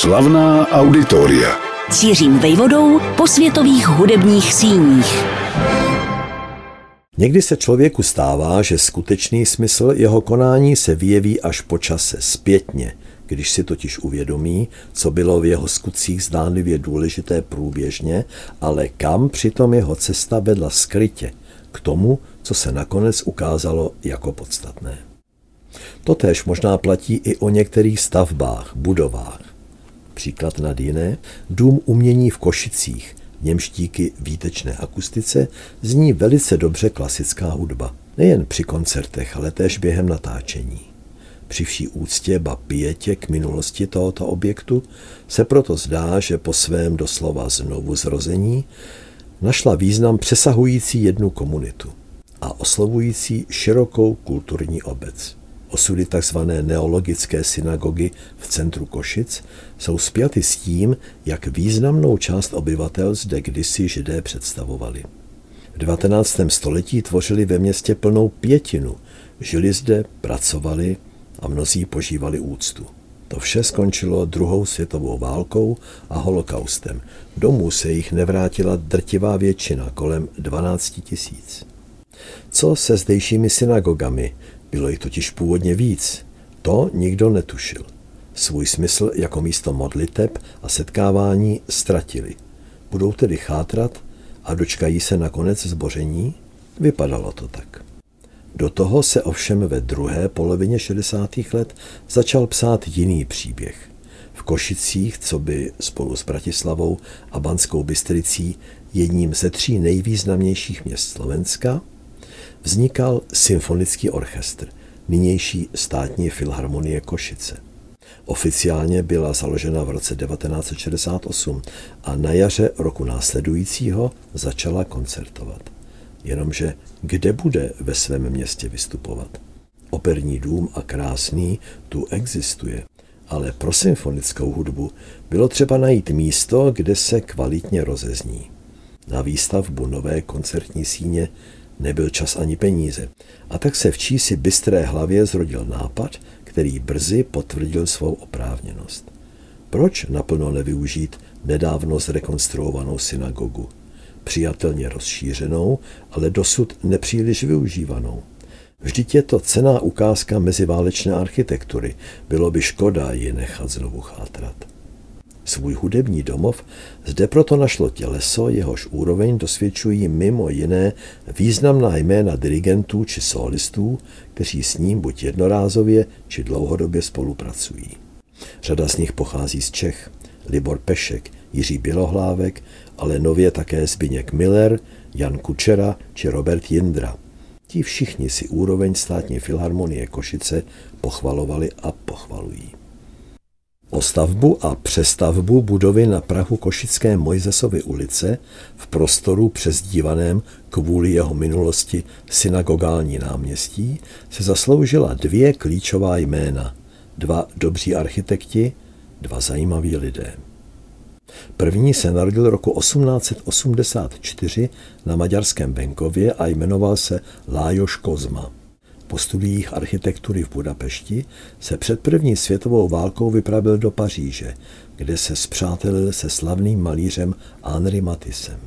Slavná auditoria. Cířím vejvodou po světových hudebních síních. Někdy se člověku stává, že skutečný smysl jeho konání se vyjeví až po čase zpětně, když si totiž uvědomí, co bylo v jeho skutcích zdánlivě důležité průběžně, ale kam přitom jeho cesta vedla skrytě, k tomu, co se nakonec ukázalo jako podstatné. Totéž možná platí i o některých stavbách, budovách. Příklad nad jiné, dům umění v Košicích, němž díky výtečné akustice zní velice dobře klasická hudba. Nejen při koncertech, ale též během natáčení. Při vší úctě ba pětě k minulosti tohoto objektu se proto zdá, že po svém doslova znovu zrození našla význam přesahující jednu komunitu a oslovující širokou kulturní obec. Osudy tzv. neologické synagogy v centru Košic jsou spjaty s tím, jak významnou část obyvatel zde kdysi židé představovali. V 19. století tvořili ve městě plnou pětinu. Žili zde, pracovali a mnozí požívali úctu. To vše skončilo druhou světovou válkou a holokaustem. Domů se jich nevrátila drtivá většina, kolem 12 tisíc. Co se zdejšími synagogami, bylo jich totiž původně víc. To nikdo netušil. Svůj smysl jako místo modliteb a setkávání ztratili. Budou tedy chátrat a dočkají se nakonec zboření? Vypadalo to tak. Do toho se ovšem ve druhé polovině 60. let začal psát jiný příběh. V Košicích, co by spolu s Bratislavou a Banskou Bystricí jedním ze tří nejvýznamnějších měst Slovenska, vznikal symfonický orchestr, nynější státní filharmonie Košice. Oficiálně byla založena v roce 1968 a na jaře roku následujícího začala koncertovat. Jenomže kde bude ve svém městě vystupovat? Operní dům a krásný tu existuje, ale pro symfonickou hudbu bylo třeba najít místo, kde se kvalitně rozezní. Na výstavbu nové koncertní síně Nebyl čas ani peníze. A tak se v čísi bystré hlavě zrodil nápad, který brzy potvrdil svou oprávněnost. Proč naplno nevyužít nedávno zrekonstruovanou synagogu? Přijatelně rozšířenou, ale dosud nepříliš využívanou. Vždyť je to cená ukázka meziválečné architektury. Bylo by škoda ji nechat znovu chátrat. Svůj hudební domov zde proto našlo těleso, jehož úroveň dosvědčují mimo jiné významná jména dirigentů či solistů, kteří s ním buď jednorázově či dlouhodobě spolupracují. Řada z nich pochází z Čech. Libor Pešek, Jiří Bělohlávek, ale nově také Zbyněk Miller, Jan Kučera či Robert Jindra. Ti všichni si úroveň státní filharmonie Košice pochvalovali a pochvalují. O stavbu a přestavbu budovy na Prahu Košické Mojzesovy ulice v prostoru přezdívaném kvůli jeho minulosti synagogální náměstí se zasloužila dvě klíčová jména. Dva dobří architekti, dva zajímaví lidé. První se narodil roku 1884 na maďarském venkově a jmenoval se Lájoš Kozma. Po studiích architektury v Budapešti se před první světovou válkou vypravil do Paříže, kde se spřátelil se slavným malířem Henri Matissem.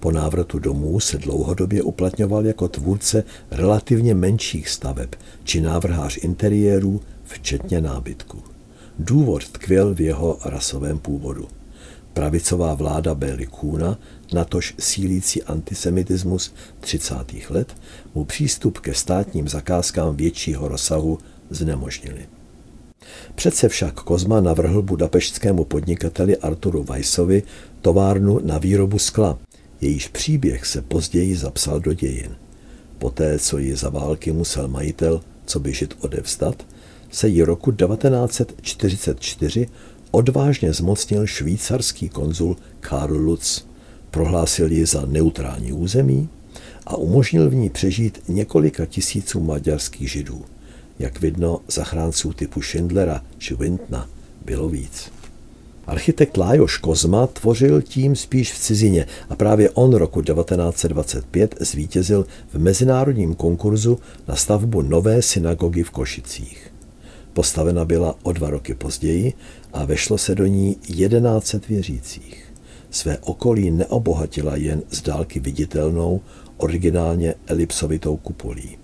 Po návratu domů se dlouhodobě uplatňoval jako tvůrce relativně menších staveb či návrhář interiérů, včetně nábytku. Důvod tkvěl v jeho rasovém původu. Pravicová vláda Béli Kůna natož sílící antisemitismus 30. let, mu přístup ke státním zakázkám většího rozsahu znemožnili. Přece však Kozma navrhl budapeštskému podnikateli Arturu Weissovi továrnu na výrobu skla, jejíž příběh se později zapsal do dějin. Poté, co ji za války musel majitel, co by žit odevzdat, se ji roku 1944 odvážně zmocnil švýcarský konzul Karl Lutz prohlásil ji za neutrální území a umožnil v ní přežít několika tisíců maďarských židů. Jak vidno, zachránců typu Schindlera či Wintna bylo víc. Architekt Lájoš Kozma tvořil tím spíš v cizině a právě on roku 1925 zvítězil v mezinárodním konkurzu na stavbu nové synagogy v Košicích. Postavena byla o dva roky později a vešlo se do ní 1100 věřících. Své okolí neobohatila jen z dálky viditelnou, originálně elipsovitou kupolí.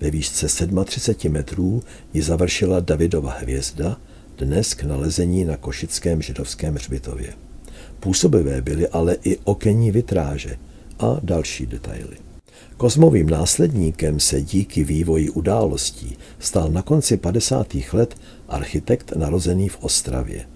Ve výšce 37 metrů ji završila Davidova hvězda, dnes k nalezení na košickém židovském hřbitově. Působivé byly ale i okenní vitráže a další detaily. Kozmovým následníkem se díky vývoji událostí stal na konci 50. let architekt narozený v Ostravě.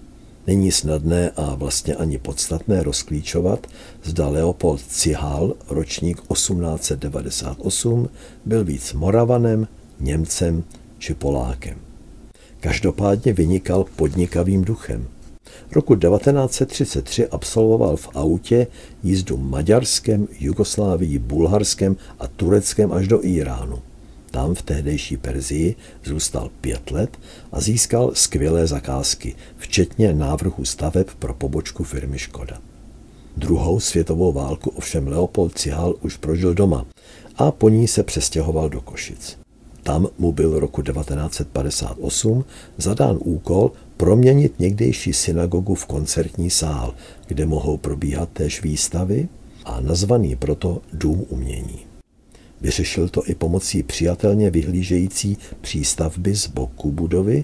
Není snadné a vlastně ani podstatné rozklíčovat, zda Leopold Cihal, ročník 1898, byl víc Moravanem, Němcem či Polákem. Každopádně vynikal podnikavým duchem. Roku 1933 absolvoval v autě jízdu Maďarskem, Jugoslávií, Bulharskem a Tureckem až do Iránu. Tam v tehdejší Perzii zůstal pět let a získal skvělé zakázky, včetně návrhu staveb pro pobočku firmy Škoda. Druhou světovou válku ovšem Leopold Cihal už prožil doma a po ní se přestěhoval do Košic. Tam mu byl roku 1958 zadán úkol proměnit někdejší synagogu v koncertní sál, kde mohou probíhat též výstavy a nazvaný proto Dům umění. Vyřešil to i pomocí přijatelně vyhlížející přístavby z boku budovy,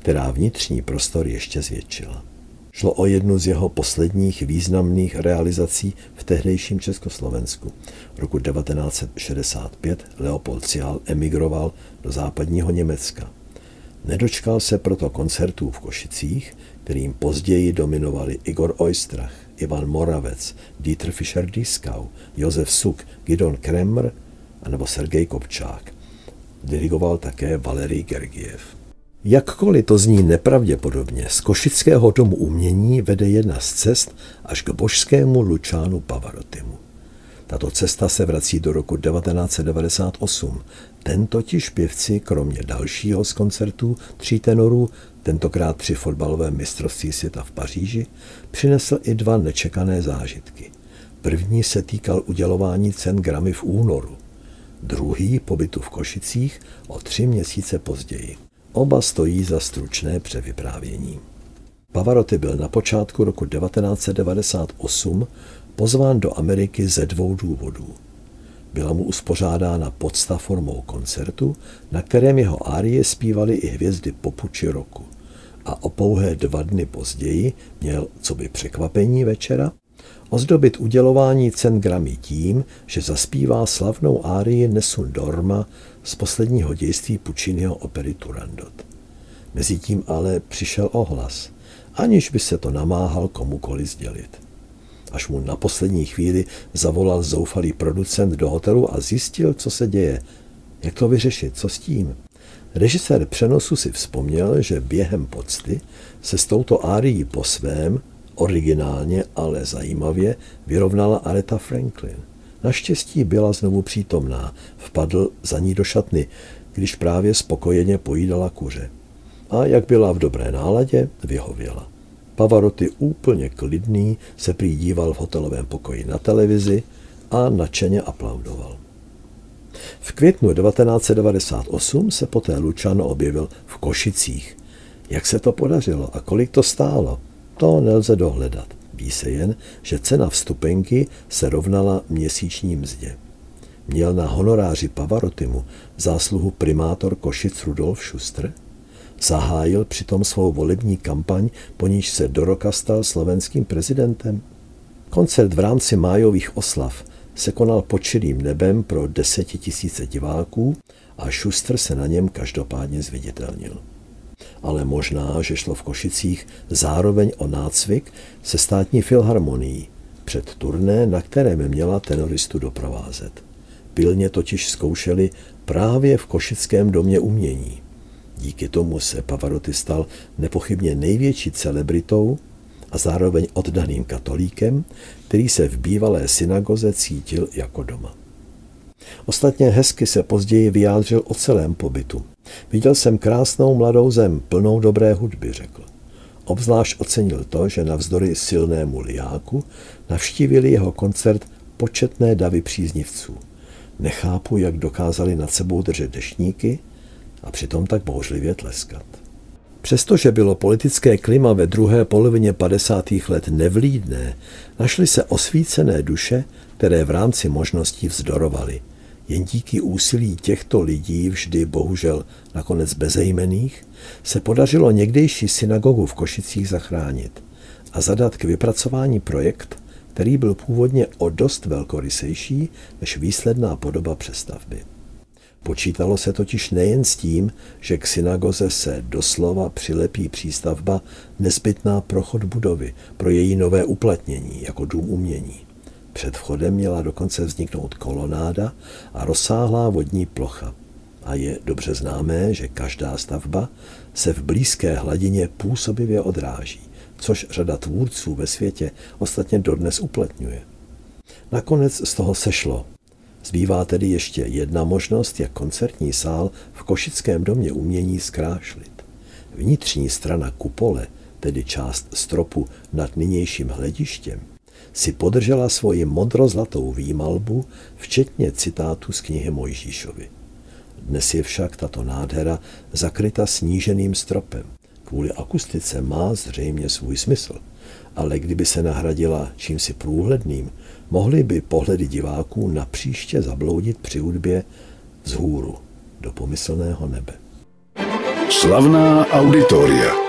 která vnitřní prostor ještě zvětšila. Šlo o jednu z jeho posledních významných realizací v tehdejším Československu. Roku 1965 Leopold Cial emigroval do západního Německa. Nedočkal se proto koncertů v Košicích, kterým později dominovali Igor Oistrach, Ivan Moravec, Dieter Fischer-Dieskau, Josef Suk, Gidon Kremmer anebo Sergej Kopčák. Dirigoval také Valerij Gergiev. Jakkoliv to zní nepravděpodobně, z Košického domu umění vede jedna z cest až k božskému Lučánu Pavarotimu. Tato cesta se vrací do roku 1998. Ten totiž pěvci, kromě dalšího z koncertů tří tenorů, tentokrát při fotbalovém mistrovství světa v Paříži, přinesl i dva nečekané zážitky. První se týkal udělování cen Grammy v únoru – druhý pobytu v Košicích o tři měsíce později. Oba stojí za stručné převyprávění. Pavarotti byl na počátku roku 1998 pozván do Ameriky ze dvou důvodů. Byla mu uspořádána podsta formou koncertu, na kterém jeho árie zpívali i hvězdy popu či roku. A o pouhé dva dny později měl, co by překvapení večera, ozdobit udělování cen Grammy tím, že zaspívá slavnou árii Nesun Dorma z posledního dějství Pucciniho opery Turandot. Mezitím ale přišel ohlas, aniž by se to namáhal komukoli sdělit. Až mu na poslední chvíli zavolal zoufalý producent do hotelu a zjistil, co se děje. Jak to vyřešit, co s tím? Režisér přenosu si vzpomněl, že během pocty se s touto árií po svém Originálně, ale zajímavě vyrovnala Aretha Franklin. Naštěstí byla znovu přítomná, vpadl za ní do šatny, když právě spokojeně pojídala kuře. A jak byla v dobré náladě, vyhověla. Pavaroty úplně klidný se prý díval v hotelovém pokoji na televizi a nadšeně aplaudoval. V květnu 1998 se poté Lučano objevil v Košicích. Jak se to podařilo a kolik to stálo? To nelze dohledat. Ví se jen, že cena vstupenky se rovnala měsíční mzdě. Měl na honoráři Pavarotimu zásluhu primátor Košic Rudolf Schuster? Zahájil přitom svou volební kampaň, po níž se do roka stal slovenským prezidentem? Koncert v rámci májových oslav se konal pod čirým nebem pro desetitisíce diváků a Schuster se na něm každopádně zviditelnil ale možná, že šlo v Košicích zároveň o nácvik se státní filharmonií před turné, na kterém měla tenoristu doprovázet. Pilně totiž zkoušeli právě v Košickém domě umění. Díky tomu se Pavarotti stal nepochybně největší celebritou a zároveň oddaným katolíkem, který se v bývalé synagoze cítil jako doma. Ostatně hezky se později vyjádřil o celém pobytu. Viděl jsem krásnou mladou zem, plnou dobré hudby, řekl. Obzvlášť ocenil to, že navzdory silnému liáku navštívili jeho koncert početné davy příznivců. Nechápu, jak dokázali nad sebou držet dešníky a přitom tak bouřlivě tleskat. Přestože bylo politické klima ve druhé polovině 50. let nevlídné, našly se osvícené duše, které v rámci možností vzdorovaly. Jen díky úsilí těchto lidí, vždy bohužel nakonec bezejmených, se podařilo někdejší synagogu v Košicích zachránit a zadat k vypracování projekt, který byl původně o dost velkorysejší než výsledná podoba přestavby. Počítalo se totiž nejen s tím, že k synagoze se doslova přilepí přístavba nezbytná prochod budovy pro její nové uplatnění jako dům umění. Před vchodem měla dokonce vzniknout kolonáda a rozsáhlá vodní plocha. A je dobře známé, že každá stavba se v blízké hladině působivě odráží, což řada tvůrců ve světě ostatně dodnes uplatňuje. Nakonec z toho sešlo. Zbývá tedy ještě jedna možnost, jak koncertní sál v Košickém domě umění zkrášlit. Vnitřní strana kupole, tedy část stropu nad nynějším hledištěm, si podržela svoji modrozlatou výmalbu, včetně citátu z knihy Mojžíšovi. Dnes je však tato nádhera zakryta sníženým stropem. Kvůli akustice má zřejmě svůj smysl, ale kdyby se nahradila čímsi průhledným, mohly by pohledy diváků na příště zabloudit při hudbě vzhůru do pomyslného nebe. Slavná auditoria.